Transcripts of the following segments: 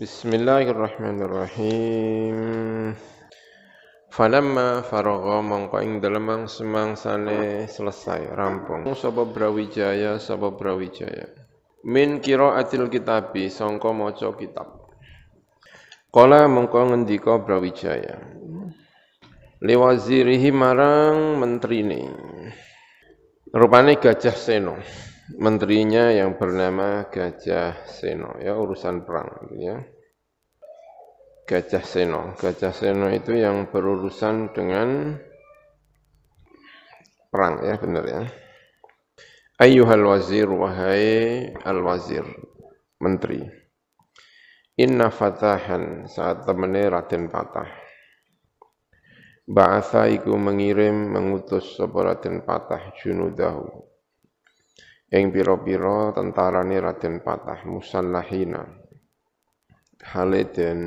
Bismillahirrahmanirrahim. Falamma faragha mongko ing dalem semangsane selesai rampung sapa Brawijaya sapa Brawijaya. Min qiraatil kitabi sangka maca kitab. Kala mongko ngendika Brawijaya. Liwazirihi marang menterine. Rupane Gajah Seno menterinya yang bernama Gajah Seno ya urusan perang gitu ya. Gajah Seno. Gajah Seno itu yang berurusan dengan perang ya benar ya. Ayyuhal wazir wahai al wazir menteri. Inna fatahan saat temene Raden Patah. Ba'atha iku mengirim mengutus sapa Raden Patah junudahu ing pira-pira tentarane Raden Patah musallahina hale den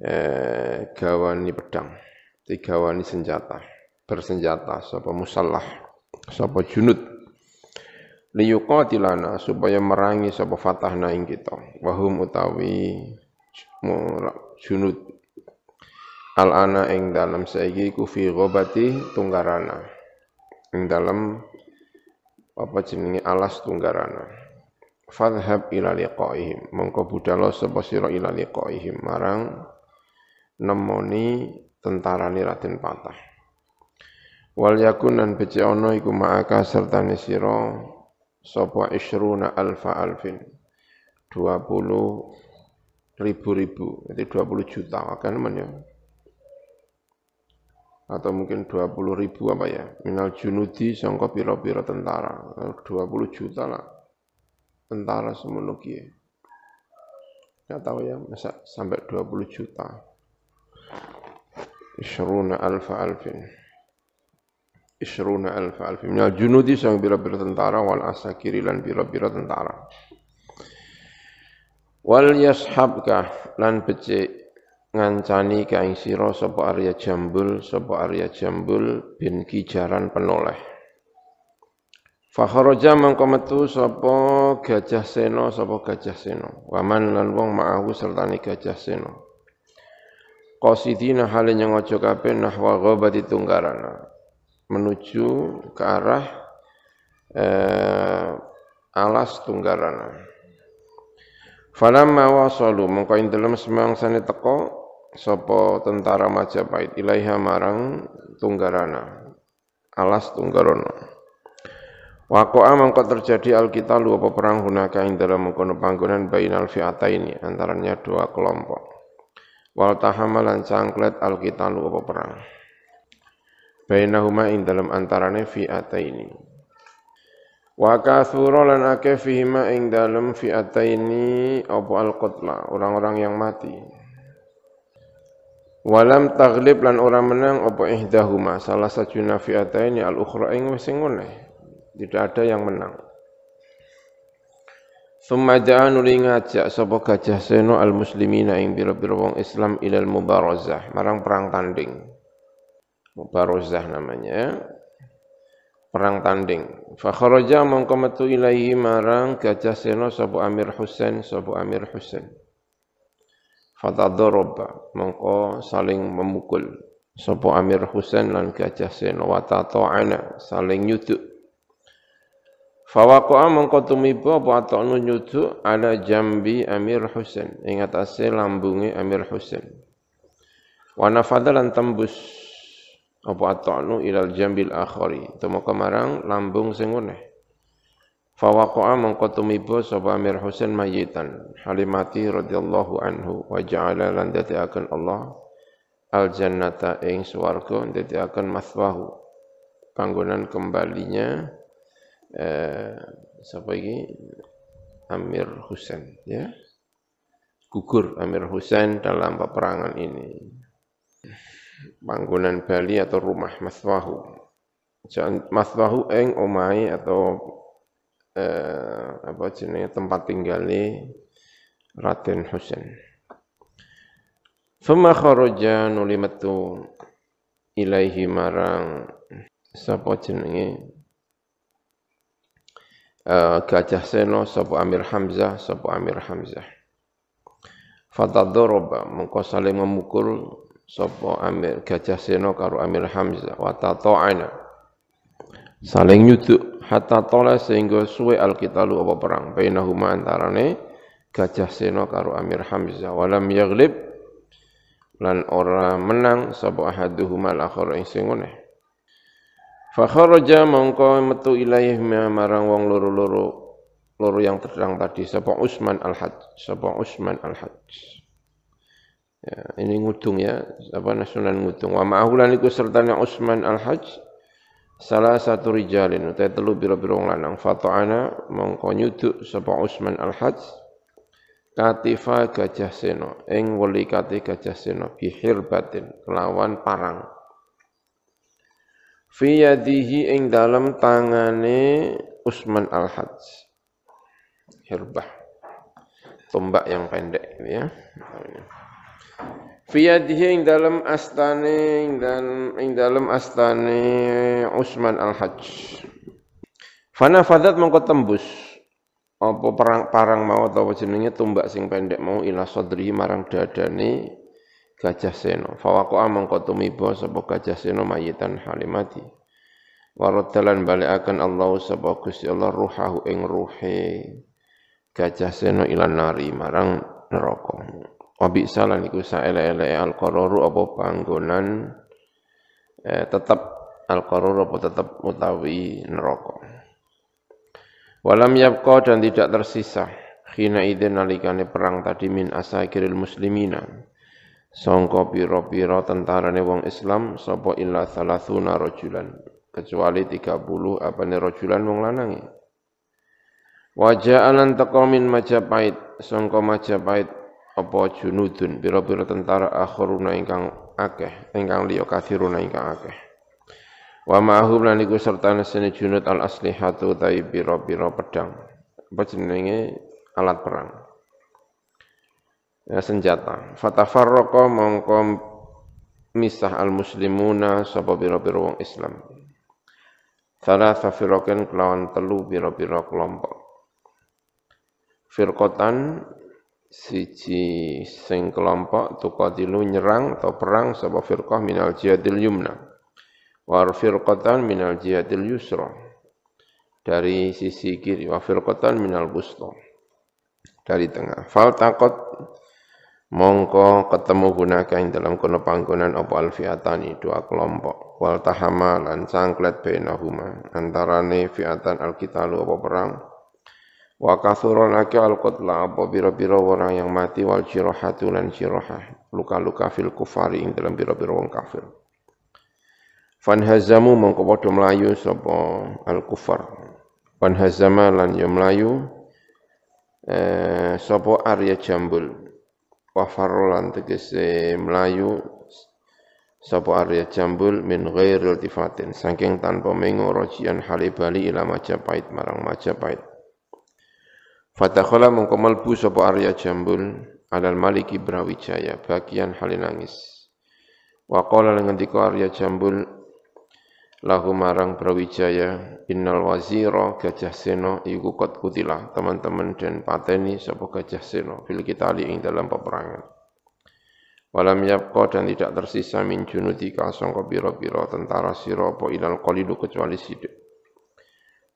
eh, gawani pedang digawani senjata bersenjata sapa musallah sapa junud. Liyuqatilana supaya merangi sapa fatahna ing kita. Wahum utawi junud. Al ana ing dalam saiki ku fi ghabati tunggarana. Ing dalam apa jenenge alas tunggarana? Fadhhab ila liqaihim. Mongko budalo sapa sira ila liqaihim. Marang nemoni tentarane Raden Patah. Wal yakunan bece ana iku ma'aka sertane sira sapa isruna alfa alfin. 20 ribu-ribu itu 20 juta. Akan men ya atau mungkin 20 ribu apa ya. Minal junudi sangka pira-pira tentara. 20 juta lah. Tentara semono kiye. Nggak tahu ya masa sampai 20 juta. Isruna alfa alfin. Isruna alfa alfin. Minal junudi sang pira-pira tentara. Wal asakiri lan pira-pira tentara. Wal yashabka lan becik ngancani ka ing sira sapa Arya Jambul sapa Arya Jambul bin Kijaran penoleh. Fakharaja mangko metu sapa Gajah Sena sapa Gajah Sena waman lan wong ma'ahu sertane Gajah Sena Qasidina hale nyengojo kabeh nahwa ghabati tunggarana. Menuju ke arah eh, alas tunggarana. Falamma wasalu mongko ing dalem semangsane teko sapa tentara Majapahit ilaiha marang Tunggarana alas Tunggarana Wako'a mangko terjadi alkitalu apa perang hunaka ing dalam mengkono panggonan bainal ini antaranya dua kelompok. Wal tahamalan cangklet alkitalu apa perang. Bainahuma ing dalam antarane ini. Wa kathura lan akeh fihima ing dalam ini apa alqatla, orang-orang yang mati. Walam taglib lan ora menang apa ihdahuma salah satu nafiataini al ukhra ing wis Tidak ada yang menang. Summa ja'a nuli ngajak sapa gajah seno al muslimina ing bira-bira wong Islam ilal mubarazah marang perang tanding. Mubarazah namanya. Perang tanding. Fa kharaja metu ilaihi marang gajah seno sapa Amir Husain sapa Amir Husain fatadoroba mongko saling memukul. Sopo Amir Husain lan Gajah Seno wa saling nyuduk Fawaqa mongko tumiba apa atokno nyuduk ala jambi Amir Husain. Ing atase lambunge Amir Husain. Wa nafadalan tembus apa atokno ilal jambil akhari. Tumeka marang lambung sing Fawaqa'a mengko tumiba sapa Amir Husain mayitan halimati radhiyallahu anhu wa ja'ala lan dadiaken Allah al jannata ing swarga dadiaken maswahu. Panggonan kembalinya eh sapa iki? Amir Husain ya. Gugur Amir Husain dalam peperangan ini. Panggonan Bali atau rumah maswahu. Maswahu ing omai atau eh, apa jenenge tempat tinggali Raden Husain. Fama kharaja nuli metu ilaihi marang sapa jenenge uh, Gajah Seno sapa Amir Hamzah sapa Amir Hamzah. fatadoroba mengko saling memukul sapa Amir Gajah Seno karo Amir Hamzah wa tata'ana saling nyuduk hatta tola sehingga suwe alkitalu apa perang. Bainahuma antarane Gajah Seno karo Amir Hamzah. Walam yaglib lan ora menang sapa ahaduhuma al-akhar ing sing ngene fa kharaja mongko metu ilaih marang wong loro-loro loro yang terang tadi sapa Usman Al-Hajj sapa Usman Al-Hajj. Ya, ini ngudung ya apa nasional ngudung. Wa ma'ahulan iku sertane Usman Al-Hajj salah satu rijalin utai telu biro-biro lanang fata'ana mongko nyuduk sapa Usman Al-Hajj. Katifa gajah seno ing wali kati gajah seno bihir batin kelawan parang. Fi yadihi ing dalam tangane Al-Hajj. Hirbah. Tombak yang pendek ya Fiyadihi ing dalam astane ing dalam ing dalam astane Utsman Al-Hajj. Fana fadat mongko tembus apa perang parang mau atau jenenge tombak sing pendek mau ila sadri marang dadane Gajah Seno. Fawaqa mongko tumiba sapa Gajah Seno mayitan halimati. Waraddalan balikaken Allah sapa Gusti Allah ruhahu ing ruhe gajah seno ilan nari marang neraka wabi salan iku saele-ele al qararu apa panggonan eh, tetap al qararu apa tetap utawi neraka. Walam yabqa dan tidak tersisa khina idin nalikane perang tadi min asakiril muslimina. Sangka pira-pira tentarane wong Islam sapa illa thalathuna rajulan kecuali 30 apane rajulan wong lanang Wajah anan teko min Majapahit, sangka Majapahit apa junudun pira-pira tentara akhiruna ingkang akeh, ingkang liya kathiruna ingkang akeh. Wa ma'hum lan iku serta sene junud al aslihatu tai pira-pira pedang. Apa jenenge alat perang. Ya, senjata. Fatafarraqa mongko misah al muslimuna sapa pira-pira wong Islam. Salah firaqan kelawan telu pira-pira kelompok firqatan siji sing kelompok tuqatilu nyerang atau perang sapa firqah minal jihadil yumna. War firqatan minal jihadil yusra. Dari sisi kiri wa firqatan minal busta dari tengah. Fal takot mongko ketemu gunakan dalam kono panggonan apa alfiatani dua kelompok. Wal tahama lan cangklet bainahuma antarane fiatan alkitalu apa perang Wa kathuron ake al qatla apa bira-bira orang yang mati wal jirahatu lan jirahah. Luka-luka fil kufari ing dalam bira-bira wong kafir. Fan hazamu padha mlayu sapa al kufar. Fan hazama lan ya mlayu eh, Arya Jambul. Wa farlan tegese mlayu sapa Arya Jambul min ghairil tifatin saking tanpa mengo rojian halibali ila Majapahit marang Majapahit. Fatakhala mongko melbu sapa Arya Jambul alal Maliki Brawijaya bagian halinangis. Wa qala ngendika Arya Jambul lahu marang Brawijaya innal wazira Gajah Seno iku kot kutilah teman-teman dan pateni sapa Gajah Seno fil kitali ing dalam peperangan. Walam yabqa dan tidak tersisa min junudika sangka biro-biro tentara sira apa ilal qalilu kecuali sidik.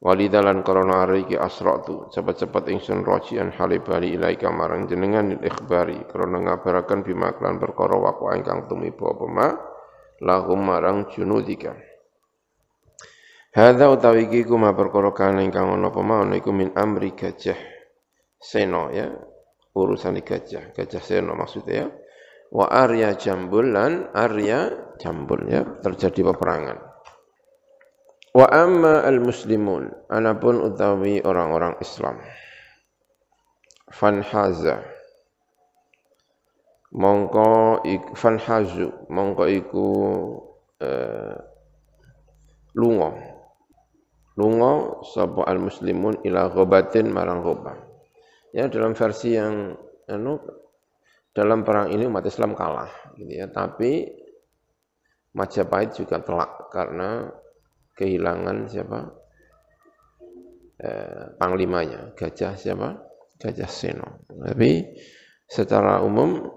Walidalan korona hari ki asra'tu. Cepat-cepat ingsun rojian halibali ilaika marang jenengan il ikhbari. Korona ngabarakan bimaklan perkara waku ingkang tumiba apa ma? Lahum marang junudika. Hadza utawi iki kuma perkara kana ingkang ana apa ma? Iku min amri gajah seno ya. Urusan gajah. Gajah seno maksudnya ya. Wa arya jambul lan arya jambul ya. Terjadi peperangan Wa amma al-muslimun, anapun utawi orang-orang Islam. Fanhaza. Mongko iku fanhazu, mongko iku eh, lunga. Lunga sapa al-muslimun ila ghabatin marang ghabah. Ya dalam versi yang anu dalam perang ini umat Islam kalah gitu ya, tapi Majapahit juga telak karena kehilangan siapa? Eh, panglimanya, Gajah siapa? Gajah Seno. Tapi secara umum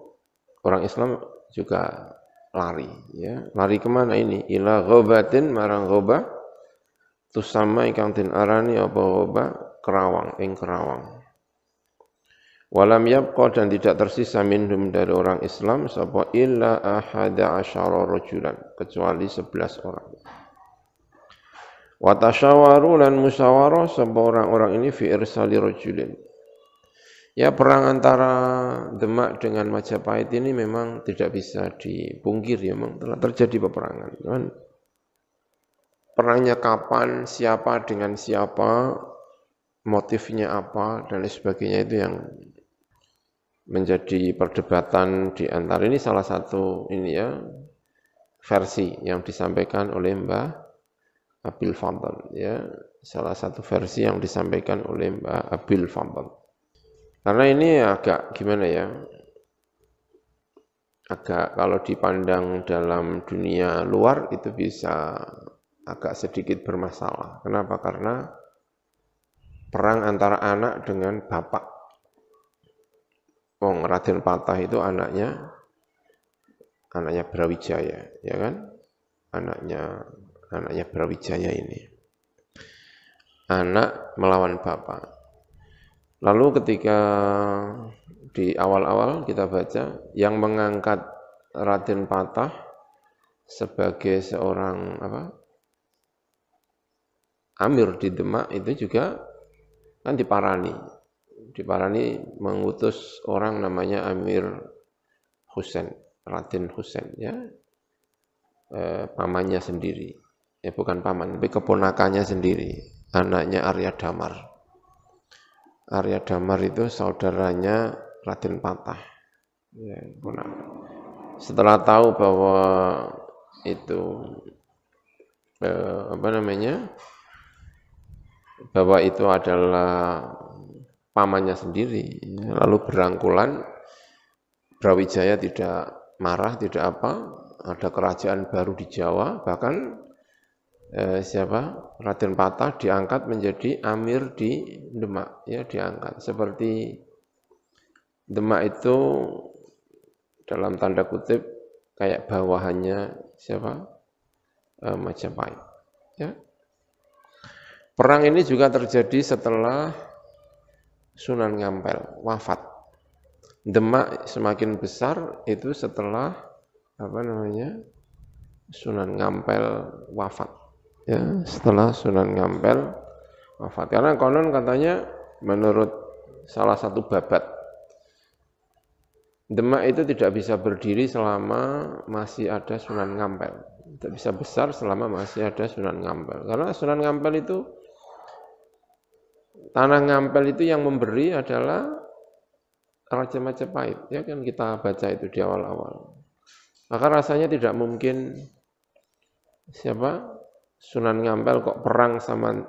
orang Islam juga lari ya lari ke mana ini ila ghabatin marang ghobah sama ingkang tin arani apa ghobah kerawang ing kerawang Walam yabqa dan tidak tersisa minhum dari orang Islam sapa illa ahada asyara rajulan kecuali sebelas orang. Wa tasyawaru lan musyawarah sapa orang-orang ini fi irsali rajulin. Ya perang antara Demak dengan Majapahit ini memang tidak bisa dipungkir ya memang telah terjadi peperangan. Kan? Perangnya kapan, siapa dengan siapa, motifnya apa dan lain sebagainya itu yang menjadi perdebatan di antara ini salah satu ini ya versi yang disampaikan oleh Mbah Abil Fadl ya. Salah satu versi yang disampaikan oleh Mbah Abil Fadl. Karena ini agak gimana ya agak kalau dipandang dalam dunia luar itu bisa agak sedikit bermasalah. Kenapa? Karena perang antara anak dengan bapak. Wong Raden Patah itu anaknya anaknya Brawijaya, ya kan? Anaknya anaknya Brawijaya ini. Anak melawan bapak. Lalu ketika di awal-awal kita baca yang mengangkat Raden Patah sebagai seorang apa? Amir di Demak itu juga kan diparani Diparani mengutus orang namanya Amir Husain, Raden Husain ya. E, pamannya sendiri. Ya bukan paman, tapi keponakannya sendiri, anaknya Arya Damar. Arya Damar itu saudaranya Raden Patah. Ya, Setelah tahu bahwa itu eh, apa namanya bahwa itu adalah pamannya sendiri. Lalu berangkulan, Brawijaya tidak marah, tidak apa, ada kerajaan baru di Jawa, bahkan eh, siapa Raden Patah diangkat menjadi amir di Demak, ya diangkat. Seperti Demak itu dalam tanda kutip kayak bawahannya siapa eh, Majapahit. Ya. Perang ini juga terjadi setelah Sunan Ngampel wafat. Demak semakin besar itu setelah apa namanya Sunan Ngampel wafat. Ya, setelah Sunan Ngampel wafat. Karena konon katanya menurut salah satu babat Demak itu tidak bisa berdiri selama masih ada Sunan Ngampel. Tidak bisa besar selama masih ada Sunan Ngampel. Karena Sunan Ngampel itu Tanah Ngampel itu yang memberi adalah Raja Majapahit. Ya kan kita baca itu di awal-awal. Maka rasanya tidak mungkin siapa Sunan Ngampel kok perang sama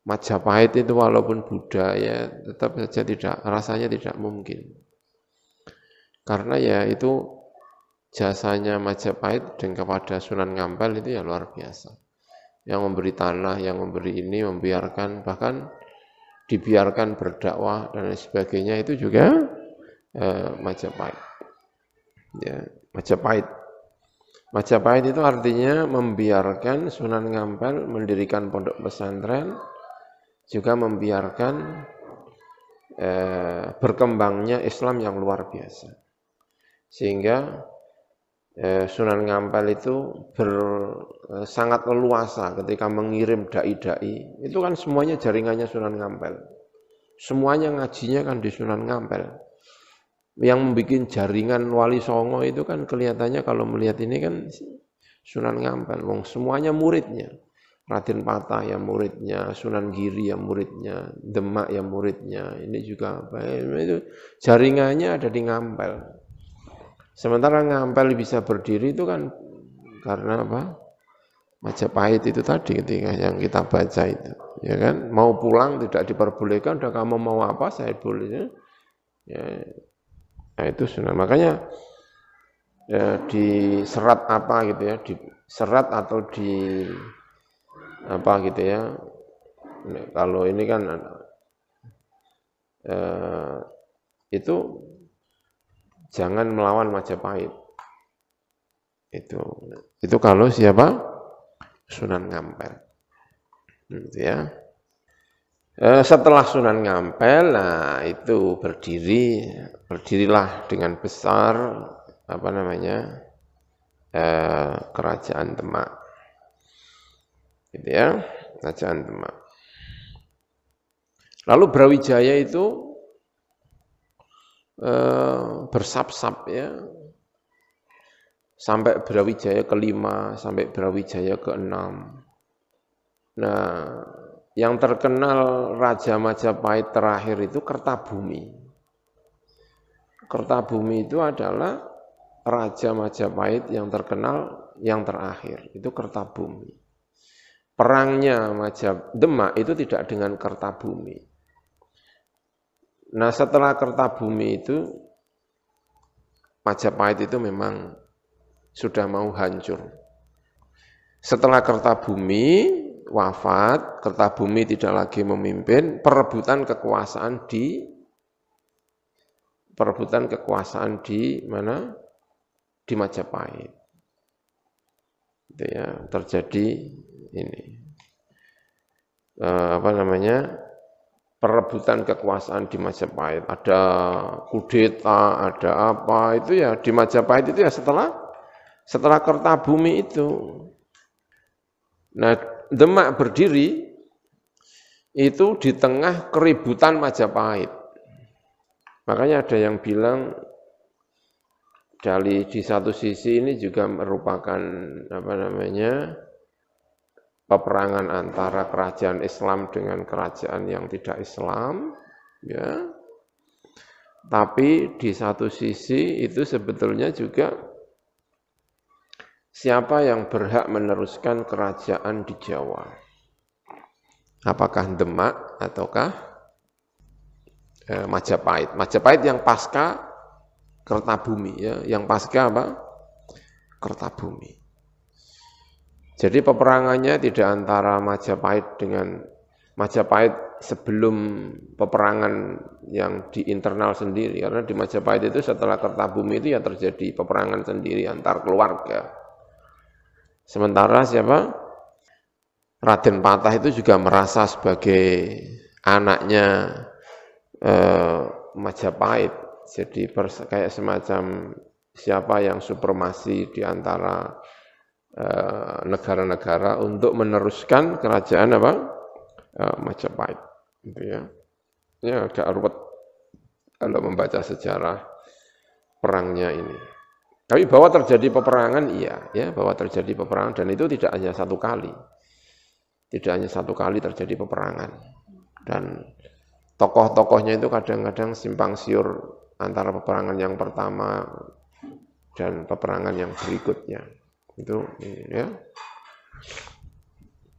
Majapahit itu walaupun Buddha ya tetap saja tidak rasanya tidak mungkin. Karena ya itu jasanya Majapahit dan kepada Sunan Ngampel itu ya luar biasa. Yang memberi tanah, yang memberi ini, membiarkan bahkan dibiarkan berdakwah dan lain sebagainya itu juga eh, Majapahit. Ya, Majapahit. Majapahit itu artinya membiarkan Sunan Ngampel mendirikan pondok pesantren, juga membiarkan eh, berkembangnya Islam yang luar biasa. Sehingga eh, Sunan Ngampel itu ber, eh, sangat leluasa ketika mengirim dai-dai. Itu kan semuanya jaringannya Sunan Ngampel. Semuanya ngajinya kan di Sunan Ngampel. Yang membuat jaringan Wali Songo itu kan kelihatannya kalau melihat ini kan Sunan Ngampel. Wong semuanya muridnya. Raden Patah yang muridnya, Sunan Giri yang muridnya, Demak yang muridnya. Ini juga apa? Itu jaringannya ada di Ngampel. Sementara ngampel bisa berdiri itu kan karena apa? Majapahit itu tadi ketika yang kita baca itu, ya kan? Mau pulang tidak diperbolehkan, udah kamu mau apa saya boleh. Ya, nah itu sunnah. Makanya ya, di serat apa gitu ya, di serat atau di apa gitu ya. Kalau ini kan eh, itu jangan melawan Majapahit. Itu itu kalau siapa? Sunan Ngampel. Gitu ya. Eh, setelah Sunan Ngampel, nah itu berdiri, berdirilah dengan besar apa namanya eh, kerajaan Demak, gitu ya, kerajaan Demak. Lalu Brawijaya itu eh, bersap-sap ya, sampai Brawijaya kelima, sampai Brawijaya keenam. Nah, yang terkenal Raja Majapahit terakhir itu Kertabumi. Kertabumi itu adalah Raja Majapahit yang terkenal yang terakhir, itu Kertabumi. Perangnya Majap Demak itu tidak dengan Kertabumi. Nah setelah Kertabumi itu Majapahit itu memang sudah mau hancur. Setelah Kertabumi wafat, Kertabumi tidak lagi memimpin, perebutan kekuasaan di perebutan kekuasaan di mana? Di Majapahit. Itu ya, terjadi ini. Eh, apa namanya? perebutan kekuasaan di Majapahit. Ada kudeta, ada apa, itu ya di Majapahit itu ya setelah setelah Kertabumi itu. Nah, Demak berdiri itu di tengah keributan Majapahit. Makanya ada yang bilang dari di satu sisi ini juga merupakan apa namanya peperangan antara kerajaan Islam dengan kerajaan yang tidak Islam, ya. Tapi di satu sisi itu sebetulnya juga Siapa yang berhak meneruskan kerajaan di Jawa? Apakah Demak ataukah eh, Majapahit? Majapahit yang pasca Kertabumi ya, yang pasca apa? Kertabumi. Jadi peperangannya tidak antara Majapahit dengan Majapahit sebelum peperangan yang di internal sendiri karena di Majapahit itu setelah Kertabumi itu ya terjadi peperangan sendiri antar keluarga Sementara siapa? Raden Patah itu juga merasa sebagai anaknya eh, Majapahit. Jadi kayak semacam siapa yang supremasi di antara eh, negara-negara untuk meneruskan kerajaan apa? Eh, Majapahit. Gitu ya. Ya agak ruwet kalau membaca sejarah perangnya ini. Tapi bahwa terjadi peperangan iya, ya bahwa terjadi peperangan dan itu tidak hanya satu kali, tidak hanya satu kali terjadi peperangan dan tokoh-tokohnya itu kadang-kadang simpang siur antara peperangan yang pertama dan peperangan yang berikutnya. Itu ya.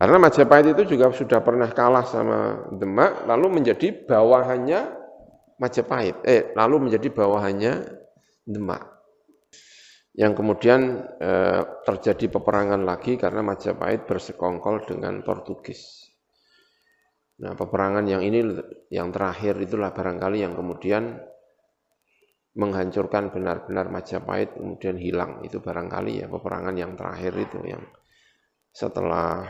Karena Majapahit itu juga sudah pernah kalah sama Demak lalu menjadi bawahannya Majapahit. Eh lalu menjadi bawahannya Demak. Yang kemudian eh, terjadi peperangan lagi karena Majapahit bersekongkol dengan Portugis. Nah, peperangan yang ini yang terakhir itulah barangkali yang kemudian menghancurkan benar-benar Majapahit kemudian hilang. Itu barangkali ya peperangan yang terakhir itu yang setelah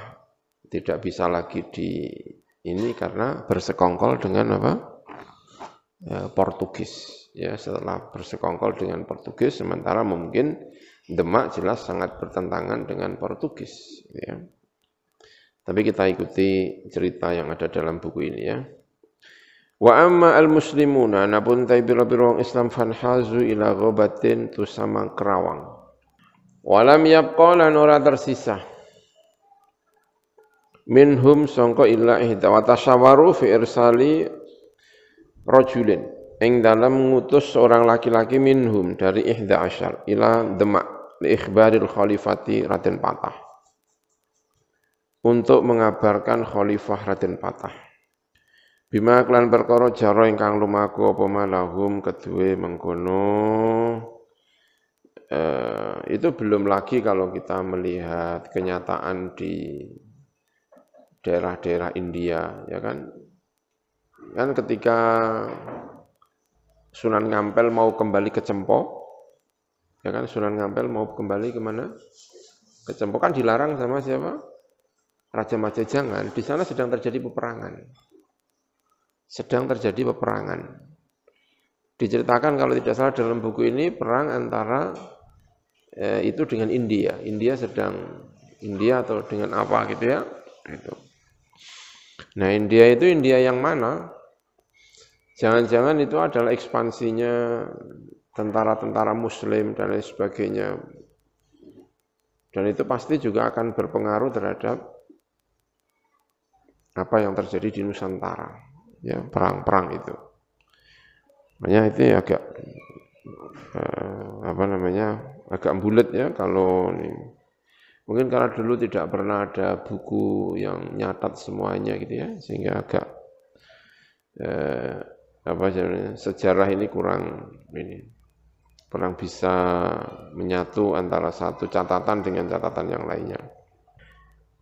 tidak bisa lagi di ini karena bersekongkol dengan apa? Eh, Portugis. Ya setelah bersekongkol dengan Portugis sementara mungkin Demak jelas sangat bertentangan dengan Portugis ya. Tapi kita ikuti cerita yang ada dalam buku ini ya. Wa amma al-muslimuna napun tai biro-biro Islam fanhazu ila ghabatin tusama kerawang. Walam yabqa lan ora tersisa. Minhum sangka illa ihda wa tasyawaru fi irsali rajulin ing dalam mengutus seorang laki-laki minhum dari ihda asyar ila demak li ikhbaril khalifati Raden Patah untuk mengabarkan khalifah Raden Patah. Bima klan perkara jaro ingkang lumaku apa malahum kedue mengkono. Eh, itu belum lagi kalau kita melihat kenyataan di daerah-daerah India ya kan? Kan ketika Sunan Ngampel mau kembali ke Cempo, ya kan? Sunan Ngampel mau kembali ke mana? Ke Cempo. Kan dilarang sama siapa? Raja Majajangan. Di sana sedang terjadi peperangan. Sedang terjadi peperangan. Diceritakan kalau tidak salah dalam buku ini perang antara eh, itu dengan India. India sedang India atau dengan apa gitu ya. Itu. Nah India itu India yang mana? Jangan-jangan itu adalah ekspansinya tentara-tentara muslim dan lain sebagainya. Dan itu pasti juga akan berpengaruh terhadap apa yang terjadi di Nusantara. Ya, perang-perang itu. Makanya itu ya agak eh, apa namanya? agak bulat ya kalau ini. Mungkin karena dulu tidak pernah ada buku yang nyatat semuanya gitu ya, sehingga agak eh, apa sejarah ini kurang ini kurang bisa menyatu antara satu catatan dengan catatan yang lainnya.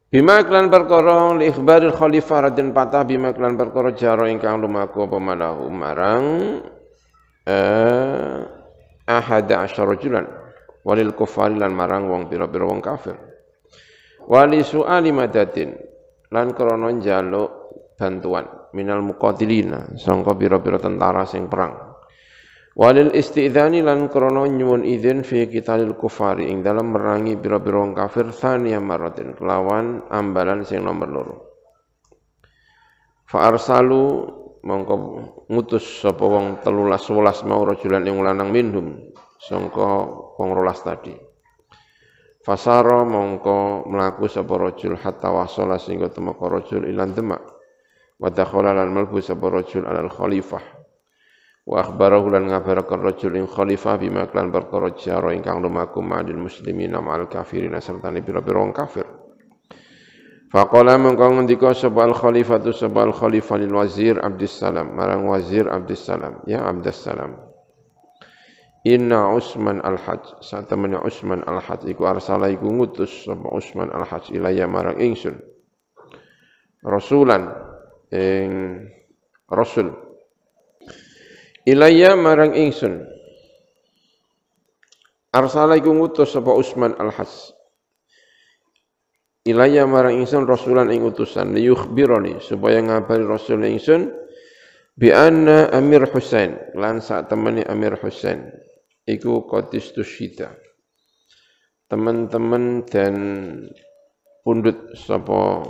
Bima klan perkara ikhbaril khalifah radin patah bima klan perkara jaro ingkang lumaku apa marang eh ahada asyara julan walil kufari lan marang wong pira-pira wong kafir. Wali su'ali madatin lan krana njaluk bantuan minal muqatilina sangka pira-pira tentara sing perang walil istidzani lan krana nyuwun izin fi qitalil kufari ing dalam merangi pira-pira wong kafir thaniya maratin kelawan ambalan sing nomor loro. Fa arsalu mongko ngutus sapa wong 13 11 mau rajulan ing lanang minhum sangka wong rolas tadi. Fasara mongko mlaku sapa rajul hatta wasala sehingga temeka rajul ilan demak. Wa dakhala lan malbu sapa rajul alal khalifah wa akhbarahu lan ngabarakan rajul ing khalifah bima klan perkara jaro ingkang lumaku ma'adil muslimin ma'al kafirin serta ni pira-pira kafir Faqala mengko ngendika sapa al khalifatu sapa al khalifah lil wazir Abdussalam marang wazir Abdussalam ya Abdussalam Inna Usman al-Hajj satamani Usman al-Hajj iku arsala iku ngutus sapa Usman al-Hajj ilaya marang ingsun Rasulan ing rasul ilayya marang ingsun. Arsala iku ngutus sapa Usman al-Has. Ilayya marang ingsun rasulan ing utusan. Liyukhbirani supaya ngabari rasul ingsun bi anna Amir Husain lan sak temene Amir Husain. Iku qatis tusyida teman-teman dan pundut sapa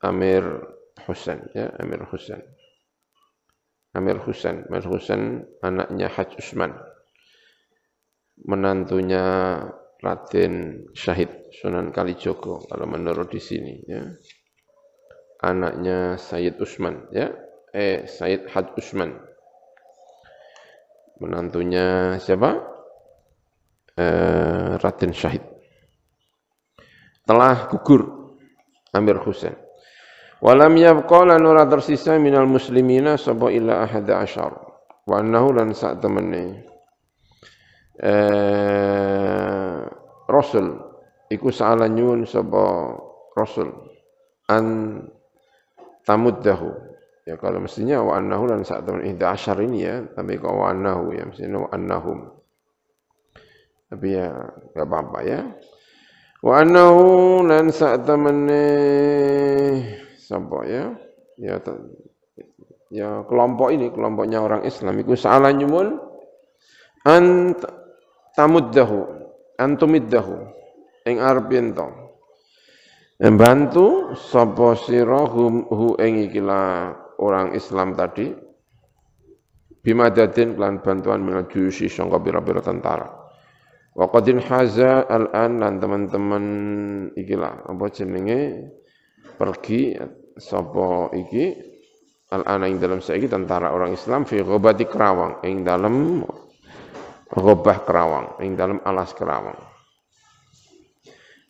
Amir Husain ya Amir Husain Amir Husain. Amir Husain anaknya Haj Usman. Menantunya Raden Syahid Sunan Kalijogo kalau menurut di sini ya. Anaknya Sayyid Usman ya. Eh Sayyid Haj Usman. Menantunya siapa? Eh, Raden Syahid. Telah gugur Amir Husain Walam yabqa lan tersisa minal muslimina sapa illa ahada asyar. Wa annahu lan sak temene eh Rasul iku saala nyuwun sapa Rasul an tamuddahu. Ya kalau mestinya wa annahu lan sak temen ihda asyar ini ya, tapi kok wa annahu ya mestinya wa annahum. Tapi ya enggak apa-apa ya. Wa annahu lan sak temene Sampai ya ya ya kelompok ini kelompoknya orang Islam itu salah nyumun an tamuddahu antumiddahu ing arep ento membantu sapa sira hu ing ikilah orang Islam tadi bimadadin lan bantuan minal juyusi sangka pira-pira tentara. Wa qadin haza al-an lan teman-teman ikilah apa jenenge pergi sapa iki al-ana ing dalam saiki tentara orang Islam fi ghobati Kerawang ing dalam ghobah Kerawang ing dalam alas Kerawang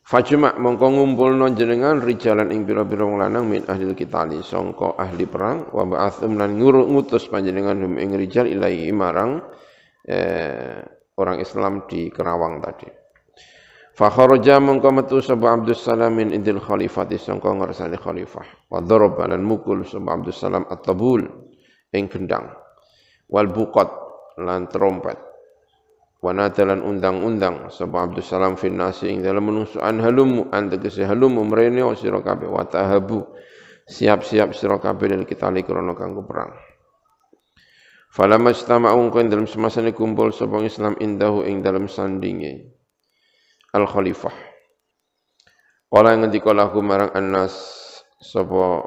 Fajma mongko ngumpulno jenengan rijalan ing pira-pira wong lanang min ahli kitali sangka ahli perang wa ba'athum lan ngutus panjenengan hum ing rijal ilahi marang eh, orang Islam di Kerawang tadi. Fa kharaja mongko metu sapa Abdus Salam min indil khalifati sangka ngarsane khalifah. Wa daraba lan mukul sapa Abdus Salam at-tabul ing gendang. Wal buqat lan trompet wanadalan undang-undang sebab Abdul Salam fin nasi ing dalam menungsuan halumu an tegese halumu mrene sira kabeh wa tahabu siap-siap sira kabeh dan kita krana kanggo perang Falamma istama'u kan dalam semasa kumpul sapa Islam indahu ing dalam sandinge al khalifah Kala ngendika lahu marang annas sapa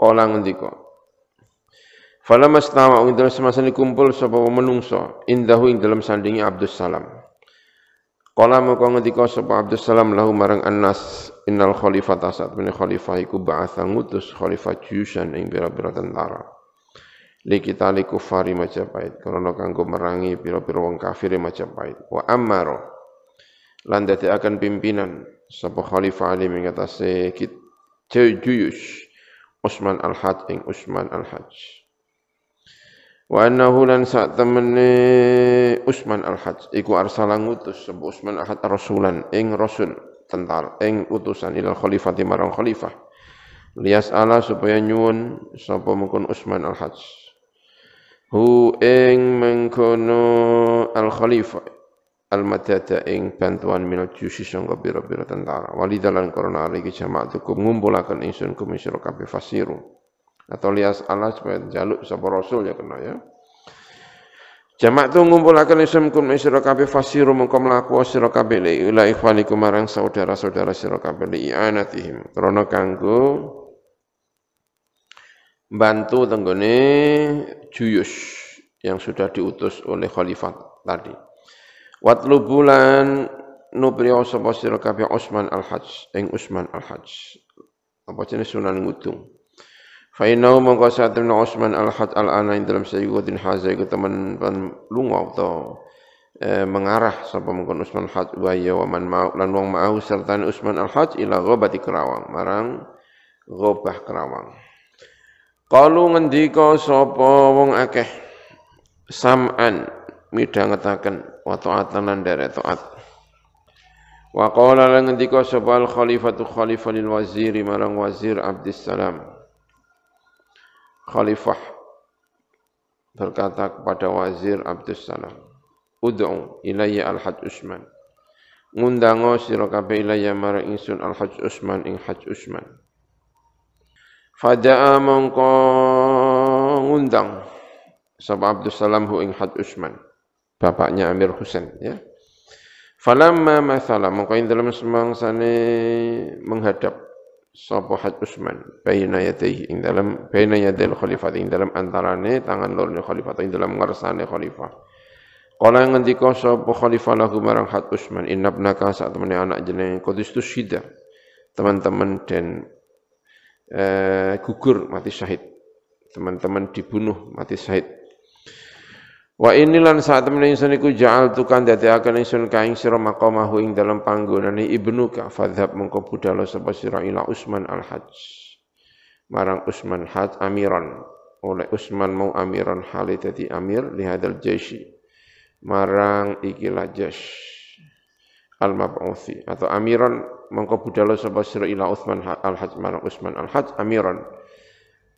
kala ngendika? Falamma istama'u ing dalam semasa kumpul sapa menungso indahu ing dalam sandinge Abdus Salam. Kala maka ngendika sapa Abdus Salam lahu marang annas innal khalifah tasat min khalifah iku ba'atha ngutus khalifah jusan ing bira-bira tentara. Li kita li kufari Majapahit karena kanggo merangi piro-piro wong kafir Majapahit. Wa ammaro lan dadi akan pimpinan. Sapa khalifah ali mengatasi kit juyus Usman al-Hajj ing Usman al-Hajj wa annahu lan sak temene Usman al-Hajj iku arsala ngutus sapa Usman al-Hajj rasulan ing rasul tentar ing utusan ila khalifati marang khalifah. Lias ala supaya nyuwun sapa mungkon Usman al-Hajj hu ing mengkono al khalifah al matata ing bantuan minal jusi sangka bira-bira tentara. Walidalan korona aliki jamaah tukum ngumpulakan insun kum isra kabeh fasiru. Atau lias Allah supaya jaluk sapa rasul ya kena ya. Jamaah tu ngumpulakan isum kum isra kabeh fasiru mengko mlaku sira kabeh ila ikhwanikum marang saudara-saudara sira kabeh li i'anatihim. Krana kanggo bantu tenggone juyus yang sudah diutus oleh khalifah tadi. Watlubulan nubriyo sapa sira kabeh Utsman al-Hajj ing Utsman al-Hajj. Apa jenis sunan ngutung. Fa innahu mongko satuna Utsman al-Hajj al-ana ing dalam sayyidin haza iku teman lunga atau eh, mengarah sapa mongkon Utsman al-Hajj wa ya wa man mau lan wong mau serta Utsman al-Hajj ila ghabati Kerawang marang ghabah Kerawang. Kalu ngendika sapa wong akeh sam'an midhangetaken wa ta'atan lan derek taat. Wa qala lan ngendika sapa al khalifatu khalifah waziri marang wazir Abdus Salam. Khalifah berkata kepada wazir Abdus Salam, "Ud'u ilayya al-Hajj Usman." Ngundango sira kabeh ilayya marang ingsun al-Hajj Usman ing Hajj Usman. Fada'a mongko ngundang sapa Abdus Salam hu ing Had Usman bapaknya Amir Husain ya Falamma mathala mongko ing dalam semangsane menghadap sapa Had Usman baina yadayhi ing dalam baina yadil khalifah ing dalam antarane tangan lorne khalifah ing dalam ngarsane khalifah Kala ngendika sapa khalifah lahu marang Had Usman inna ibnaka sak temene anak jenenge Qudus Syida teman-teman dan eh, gugur mati syahid. Teman-teman dibunuh mati syahid. Wa ini lan saat temen ingsun iku ja'al tukan dadi akan ingsun kaing sira maqamahu ing dalam panggonane ibnuka fadhab mengko budhalo sapa sira ila Usman al-Hajj. Marang Usman Hajj amiran. Oleh Usman mau amiran hali dadi amir lihadal jaishi. Marang ikilah jash al-mab'uthi. Atau amiran mengko budal sapa sira ila Utsman al-Hajj. Marang Utsman al-Hajj amiran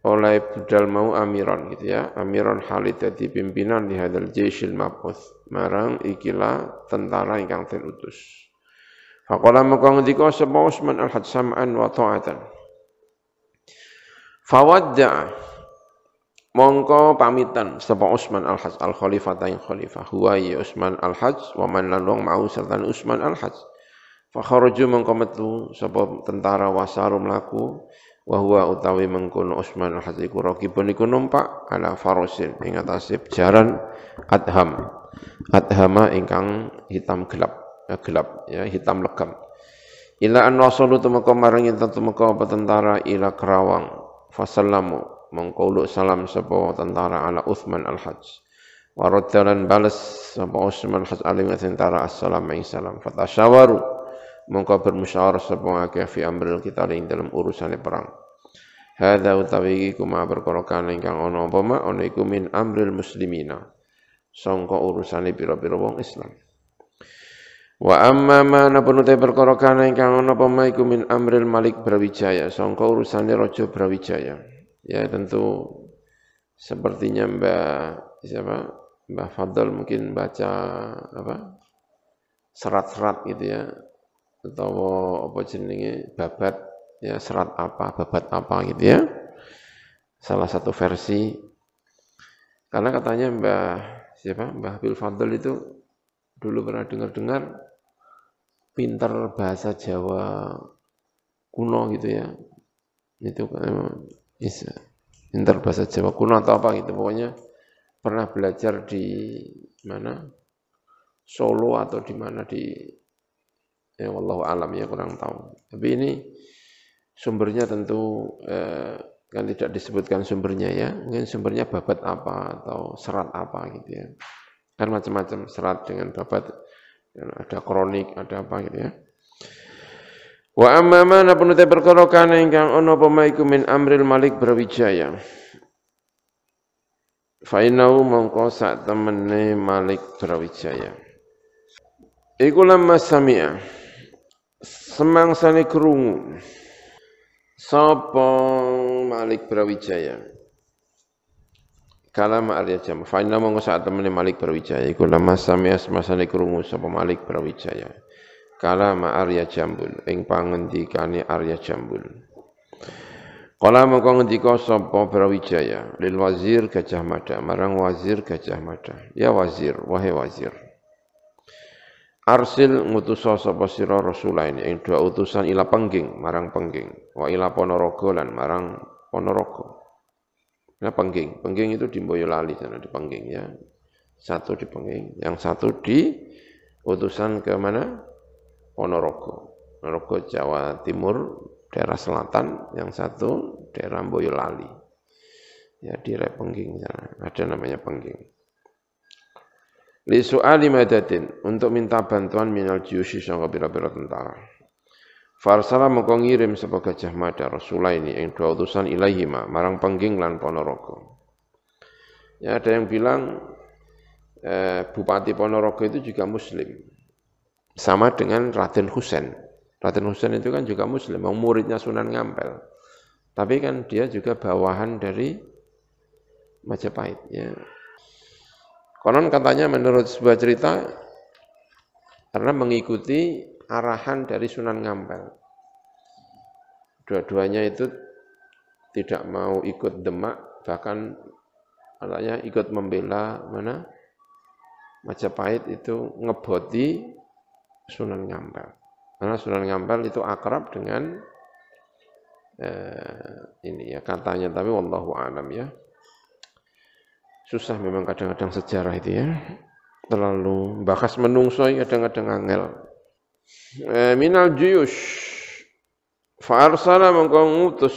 oleh budal mau amiran gitu ya. Amiran Khalid dadi pimpinan di hadal jaisil mab'uth marang ikilah tentara ingkang den utus. Faqala maka ngendika sapa Utsman al-Hajj sam'an wa ta'atan? Fawadda mongko pamitan sapa Utsman al-Hajj al-Khalifah yang khalifah. Huwa ya Utsman al-Hajj wa man lalong mau serta Utsman al-Hajj. Fa kharaju mongko metu sapa tentara wasaru mlaku wa huwa utawi mengkono Utsman al-Hajj iku rakibun iku numpak ala farosin ing atase jaran adham. Adhama ingkang hitam gelap ya, gelap ya hitam legam. Ila an rasulu tumeka marang yen tumeka tentara ila Kerawang. Fasallamu mengqulu salam sapa tentara ala Uthman al-Hajj wa raddalan balas sapa Uthman al-Hajj alim tentara assalamu alaihi salam fatasyawaru mongko bermusyawarah sapa akeh fi amril kita ing dalam urusan perang. Hadza utawi iku ma perkara kan ingkang ana apa ma ana iku min amril muslimina. Sangka urusane pira-pira wong Islam. Wa amma ma napun utai perkara kana ingkang ana apa iku min amril Malik Brawijaya. Sangka urusane Raja Brawijaya. Ya tentu sepertinya Mbak siapa? Mbah Fadl mungkin baca apa? Serat-serat gitu ya atau apa jenenge? Babat ya serat apa babat apa gitu ya. Salah satu versi. Karena katanya Mbah siapa? Mbah Bil Fadl itu dulu pernah dengar-dengar pinter bahasa Jawa kuno gitu ya. Itu bisa pinter bahasa Jawa kuno atau apa gitu. Pokoknya pernah belajar di mana? Solo atau di mana? Di ya wallahu alam ya kurang tahu. Tapi ini sumbernya tentu eh, kan tidak disebutkan sumbernya ya. Mungkin sumbernya babat apa atau serat apa gitu ya. Kan macam-macam serat dengan babat ada kronik ada apa gitu ya. Wa amma mana te perkara kana ingkang apa maiku min amril malik brawijaya. Fa innahu mongko temene malik brawijaya. Iku lamma sami'a semangsane krungu. Sapa Malik Brawijaya? Kalam Arya Jam fa inna sak temene Malik Brawijaya. Iku lamma sami'a semasane krungu sapa Malik Brawijaya. Kalama Arya Jambul. Ing pangendikane Arya Jambul. Kala mengko ngendika sapa Brawijaya? Lil wazir Gajah Mada. Marang wazir Gajah Mada. Ya wazir wahai wazir Arsil ngutus sapa sira rasulain ing dua utusan ila pengging marang pengging wa ila Ponorogo lan marang Ponorogo Nah pengging, pengging itu di Boyolali sana di pengging ya. Satu di pengging, yang satu di utusan ke mana? Ponorogo. Ponorogo Jawa Timur, daerah selatan, yang satu daerah Boyolali. Ya di Pengging sana, ada namanya Pengging. Li su'ali madatin, untuk minta bantuan minal jiyusi sangka bira-bira tentara. Farsala mengko ngirim sapa Gajah Mada ini yang dua utusan ilaihima marang Pengging lan Ponorogo. Ya ada yang bilang eh, Bupati Ponorogo itu juga muslim sama dengan Raden Husain. Raden Husain itu kan juga muslim, muridnya Sunan Ngampel. Tapi kan dia juga bawahan dari Majapahit. Ya. Konon katanya menurut sebuah cerita, karena mengikuti arahan dari Sunan Ngampel. Dua-duanya itu tidak mau ikut Demak, bahkan katanya ikut membela mana Majapahit itu ngeboti Sunan Ngampel. Karena Sunan Ngampel itu akrab dengan eh, ini ya katanya tapi wallahu alam ya. Susah memang kadang-kadang sejarah itu ya. Terlalu bahas menungsoi kadang-kadang angel. Eh, minal juyush Fa'arsala mengkau ngutus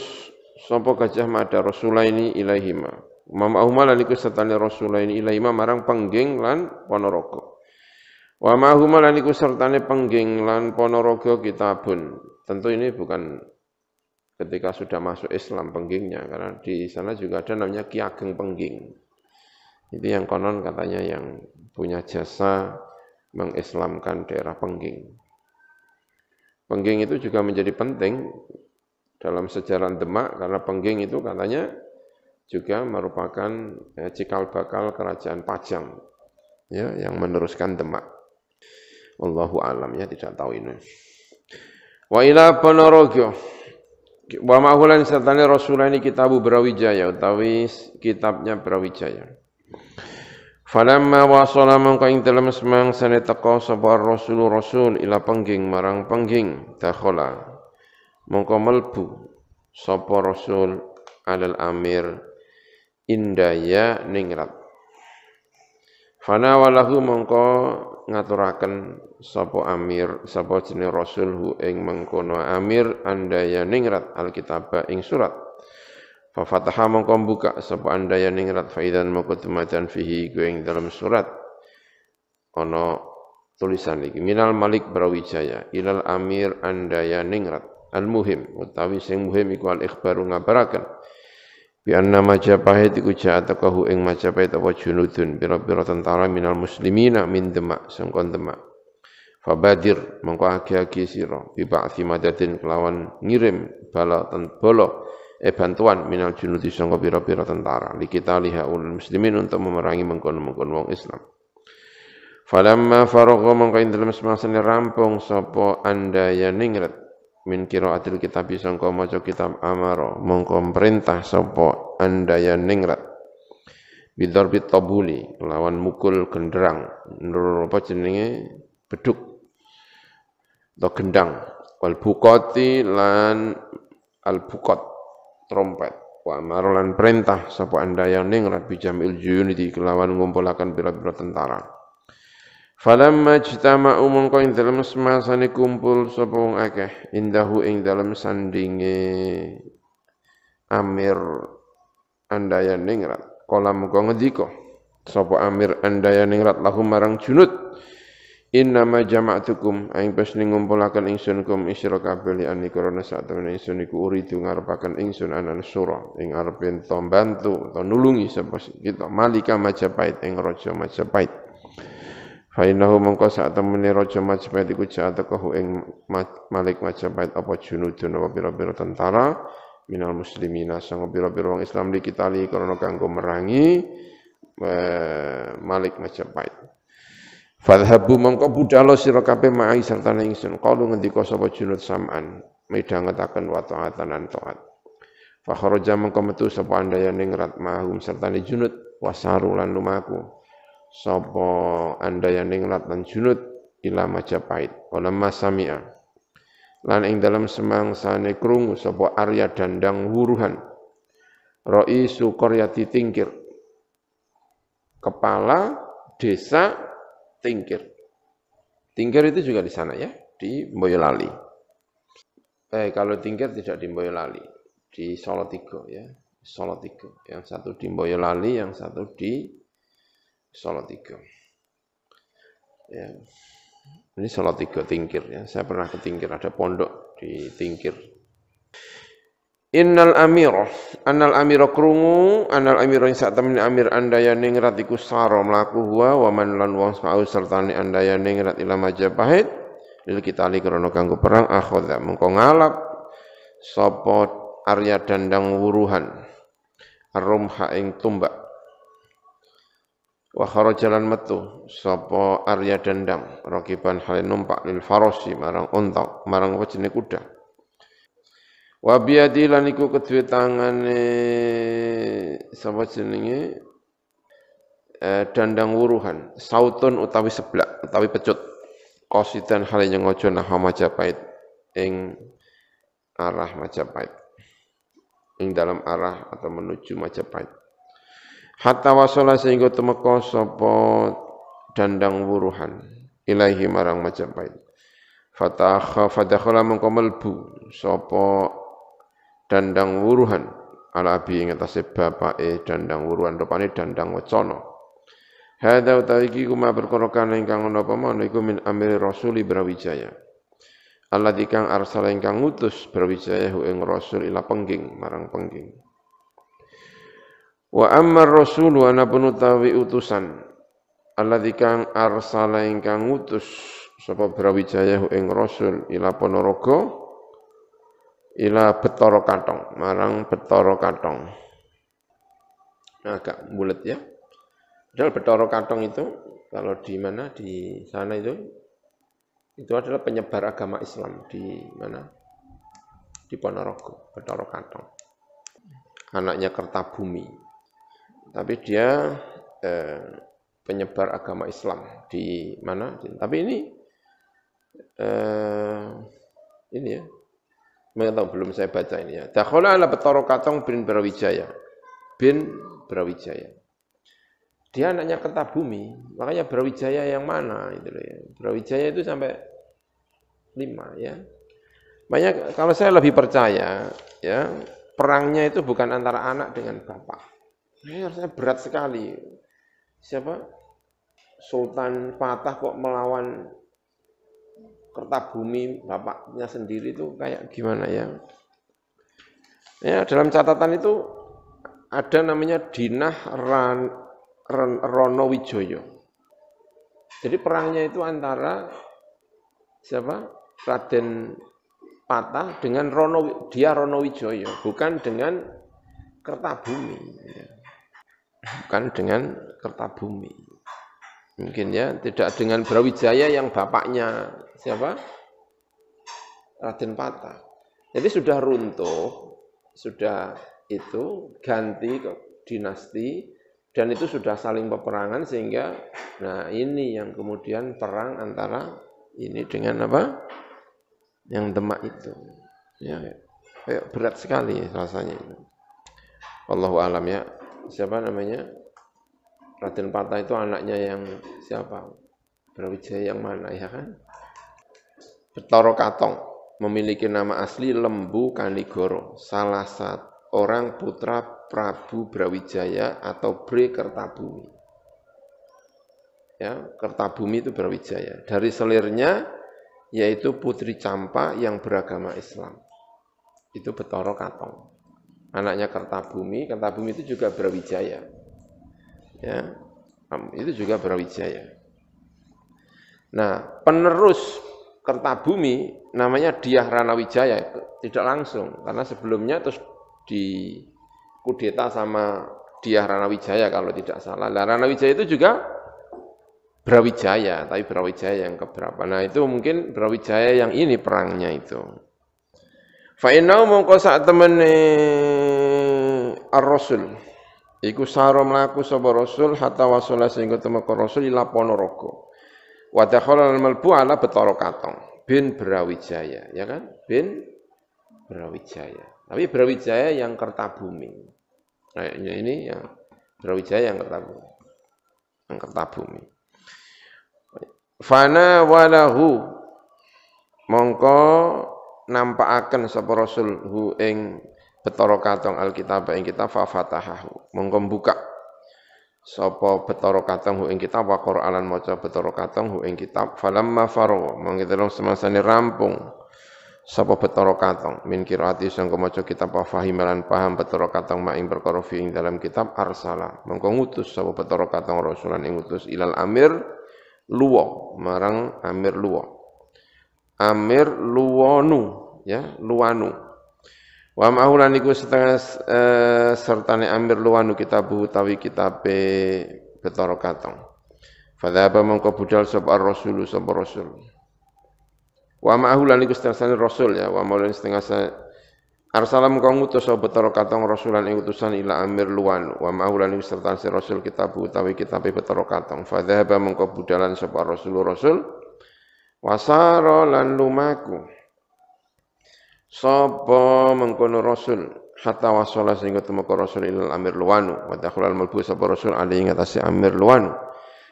sapa gajah mada rasulaini ilaihima. Mama ahuma laliku sertane rasulaini ilaihima marang pengging lan ponorogo. Wa ma huma lan iku sertane pengging lan Ponorogo kitabun. Tentu ini bukan ketika sudah masuk Islam penggingnya karena di sana juga ada namanya Ki Ageng Pengging. Itu yang konon katanya yang punya jasa mengislamkan daerah Pengging. Pengging itu juga menjadi penting dalam sejarah Demak karena Pengging itu katanya juga merupakan eh, cikal bakal kerajaan Pajang ya yang meneruskan Demak. Wallahu alam ya tidak tahu ini. Wa ila Ponorogo. Wa ma'hulan sertane Rasulullah ini kitabu Brawijaya utawi kitabnya Brawijaya. Falamma wasala mangka ing dalem semang sane teka sapa Rasul Rasul ila pengging marang pengging dakhala. Mongko melbu sapa Rasul alal amir indaya ningrat. Fana walahu mongko ngaturaken sapa amir sapa jeneng rasul hu ing mengkono amir andaya ningrat alkitab ing surat fa fataha mongko buka sapa andaya ningrat faidan mongko tumajan fihi ing dalam surat ana tulisan iki minal malik brawijaya ilal amir andaya ningrat al muhim utawi sing muhim iku al ikhbaru ngabaraken Bi anna Majapahit iku ja'atakahu ing Majapahit apa junudun pira-pira tentara minal muslimina min Demak sangkon Demak. Fabadir mengko agi-agi sira bi ba'thi madadin kelawan ngirim bala ten bala eh bantuan minal junudi sangka pira-pira tentara. Li kita lihaul muslimin untuk memerangi mengkono-mengkono wong Islam. Falamma faragha mongko ing dalem semasane rampung sapa andaya ningrat? Min qiraatil kitab sangka maca kitab amaro mongko perintah sapa andaya ningrat? Bidorbi tabuli lawan mukul genderang. Nur apa jenenge? Beduk. Atau gendang. Wal bukoti lan al bukot trompet. Wa marolan perintah sapa andaya ningrat bijamil juyuni kelawan ngumpulaken pira-pira tentara. Falamma jtama'u mongko ing dalem semasane kumpul sapa wong akeh indahu ing dalem sandinge Amir andaya ningrat kala mongko ngendika sapa Amir andaya ningrat lahum marang junud Inna ma jama'tukum aing pas ngumpulaken ingsun kum isra kabeh li ani karena sak temene ingsun iku uridu ngarepaken ingsun anan sura ing arep ento bantu atau nulungi sapa kita malika Majapahit ing raja Majapahit Fa innahu mongko sak temene raja Majapahit iku ja'atahu ing Malik Majapahit apa junudun apa pira-pira tentara minal muslimina sang pira-pira wong Islam li kitali karena kanggo merangi eh, Malik Majapahit. Fadhabu mongko budalo sira kabeh ma'i serta ingsun. Qalu ngendika sapa junud sam'an midhangetaken wa ta'atan lan taat. Fa kharaja mongko metu sapa andaya ning rat mahum serta junud wasaru lan lumaku. Sapa andayane nglat lan junud ila Majapahit. Wala masami'a lan ing dalam semangsane krungu sapa Arya Dandang Wuruhan. Raisu Qaryati Tingkir. Kepala desa Tingkir Tingkir itu juga di sana ya di Boyolali eh kalau Tingkir tidak di Boyolali di Solotigo ya Solotigo yang satu di Boyolali yang satu di Solo tiga. Ya. Ini Solo tiga tingkir ya. Saya pernah ke tingkir, ada pondok di tingkir. Innal amir, annal amir krungu, annal amir yang saat temen amir andaya ningrat iku saro melaku huwa, wa man lan wong sa'u sertani andaya ningrat ila Majapahit, lil kita li krono kanggo perang akhodha, mengko ngalap, Arya Dandang Wuruhan, Arumha ing tumbak, Wa kharajalan metu sapa Arya Dendang rakiban hale numpak lil farosi marang unta marang jenenge kuda. Wa biadi lan iku kedue tangane sapa jenenge? Eh, dandang wuruhan. Sautun utawi seblak utawi pecut. Qasidan hale nyengojo nah Majapahit. Ing arah Majapahit. Ing dalam arah atau menuju Majapahit. Hatta wasala sehingga temeka sapa dandang wuruhan. Ilahi marang Majapahit. Fatakha fadakhala mengko melbu sapa dandang wuruhan ala abi ing atase bapake dandang wuruhan rupane dandang wacana. Hadza utawi iki kuma perkara kana ingkang ana apa mana iku min amri rasuli Brawijaya. Allah dikang arsala ingkang ngutus Brawijaya hu ing rasul ila pengging marang pengging. Wa amma rasul wa anapun utawi utusan alladzi kang arsala ingkang ngutus sapa Brawijaya ing rasul ila Ponorogo ila Betara Katong marang Betara Katong. Agak bulat ya. Padahal Betara Katong itu kalau di mana di sana itu itu adalah penyebar agama Islam di mana? Di Ponorogo, Betara Katong. Anaknya Kertabumi tapi dia eh, penyebar agama Islam di mana? Tapi ini eh, ini ya, tahu belum saya baca ini ya. Dakhala ala Betara Katong bin Brawijaya. Bin Brawijaya. Dia anaknya Kertabumi, makanya Brawijaya yang mana itu ya. Brawijaya itu sampai lima ya. Banyak kalau saya lebih percaya ya, perangnya itu bukan antara anak dengan bapak. Ini harusnya berat sekali. Siapa? Sultan Fatah kok melawan Kertabumi bapaknya sendiri itu kayak gimana ya? Ya dalam catatan itu ada namanya Dinah Ran, Ran, Rono Wijoyo. Jadi perangnya itu antara siapa? Raden Patah dengan Rono, dia Ronowijoyo, bukan dengan Kertabumi. Bukan dengan Kertabumi. Mungkin ya, tidak dengan Brawijaya yang bapaknya siapa? Raden Patah. Jadi sudah runtuh, sudah itu ganti ke dinasti dan itu sudah saling peperangan sehingga nah ini yang kemudian perang antara ini dengan apa? Yang Demak itu. Ya, kayak berat sekali rasanya itu. Allahu alam ya. Siapa namanya? Raden Patah itu anaknya yang siapa? Brawijaya yang mana ya kan? Betoro Katong memiliki nama asli Lembu Kanigoro, salah satu orang putra Prabu Brawijaya atau Bre Kertabumi. Ya, Kertabumi itu Brawijaya. Dari selirnya yaitu Putri Campa yang beragama Islam. Itu Betoro Katong. Anaknya Kertabumi, Kertabumi itu juga Brawijaya. Ya, itu juga Brawijaya. Nah, penerus Kertabumi namanya Diah Ranawijaya, tidak langsung karena sebelumnya terus di kudeta sama Diah Ranawijaya kalau tidak salah. Nah, Ranawijaya itu juga Brawijaya, tapi Brawijaya yang keberapa. Nah itu mungkin Brawijaya yang ini perangnya itu. Fa'inau mongko saat temene ar-rasul. Iku saro melaku sapa rasul hatta wasala sehingga temu rasul ila Ponorogo. Wa dakhala al-malbu ala Betara Katong bin Brawijaya, ya kan? Bin Brawijaya. Tapi Brawijaya yang Kertabumi. Kayaknya ini yang Brawijaya yang Kertabumi. Yang Kertabumi. Fana walahu mongko nampakaken sapa Rasul hu ing Betara Katong Alkitab ing kitab fa fatahahu. Mongko buka sapa Betara Katong hu ing kitab wa Qur'anan maca Betara Katong hu ing kitab. Falamma faro mongko semasane rampung. Sapa Betara Katong. Min kiraati sangka maca kitab fahimalan paham Betara Katong mak ing perkara fi ing dalam kitab arsala. Mengko ngutus sapa Betara Katong rasulan ing ngutus ilal amir luwo. Marang amir luwo. Amir luwonu ya luwanu wa ma'hulan iku setengah eh, sertane amir luwanu kitabu tawi kitabe Betara Katong Fadhaba mengko budal sapa ar-rasulu sapa rasul Wa ma'ahu lan iku setengah rasul ya, wa maulana setengah Arsalam kau ngutus sapa Betara Katong rasulan ing utusan ila Amir Luwan wa ma'ahu lan iku serta rasul kitabu utawi kitab Betara Katong. Fa dhahaba mengko budalan sapa rasul rasul wasara lan lumaku. Sapa mengkono rasul hatta wasala sehingga temu rasul ila Amir Luwanu wa dakhulal malbu sapa rasul ali ing atase Amir Luwanu.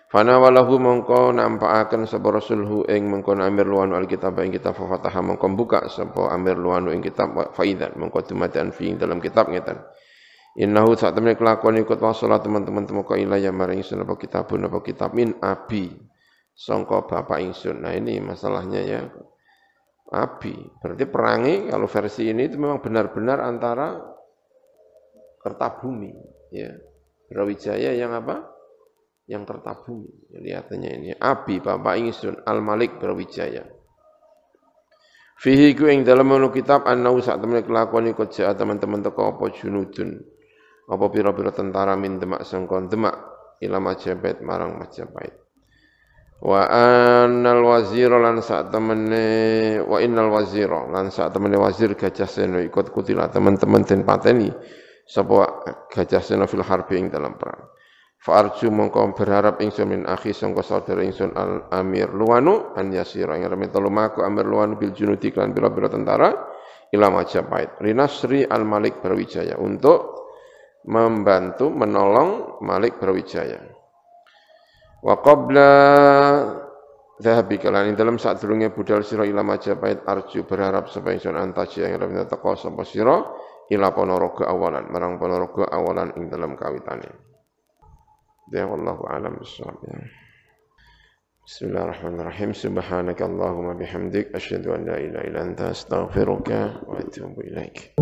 Fana walahu mongko nampakaken sapa rasulhu ing mongko amir luwanu alkitab ing kitab fa fataha mongko buka sapa amir luwanu ing kitab faidan mongko dumatan fi dalam kitab ngeten. Innahu sak temene kelakon ikut wasala teman-teman temu ka ilayah maring ingsun apa kitabun apa kitab min abi sangka bapak ingsun. Nah ini masalahnya ya. Abi berarti perangi kalau versi ini itu memang benar-benar antara Kertabumi ya. Brawijaya yang apa? yang tertabung. Lihatannya ini Abi Bapak ingsun Al Malik Brawijaya. Fihi ku ing dalam menu kitab annau sak temen kelakuan iku teman-teman teko apa junudun. Apa pira-pira tentara min demak sangkon demak ila Majapahit marang Majapahit. Wa annal wazir lan sak temene wa innal wazir lan sak temene wazir Gajah Seno ikut kutila teman-teman den pateni sapa Gajah Seno fil harbi ing dalam perang. Fa'arju mongko berharap ingsun min akhi sangka saudara ingsun al Amir Luwanu an yasira ing remen lumaku Amir Luwanu bil junudi kan bila-bila tentara ila Majapahit. Rinasri al Malik Brawijaya untuk membantu menolong Malik Brawijaya. Wa qabla Zahabi kalan dalam saat durungnya budal sira ila Majapahit arju berharap supaya ingsun antaji yang remen teko sapa sira ila Ponorogo awalan marang Ponorogo awalan ing dalam kawitane. Ya wallahu alam bisawab ya. Bismillahirrahmanirrahim. Subhanaka Allahumma bihamdik asyhadu an la ilaha illa anta astaghfiruka wa atubu ilaik.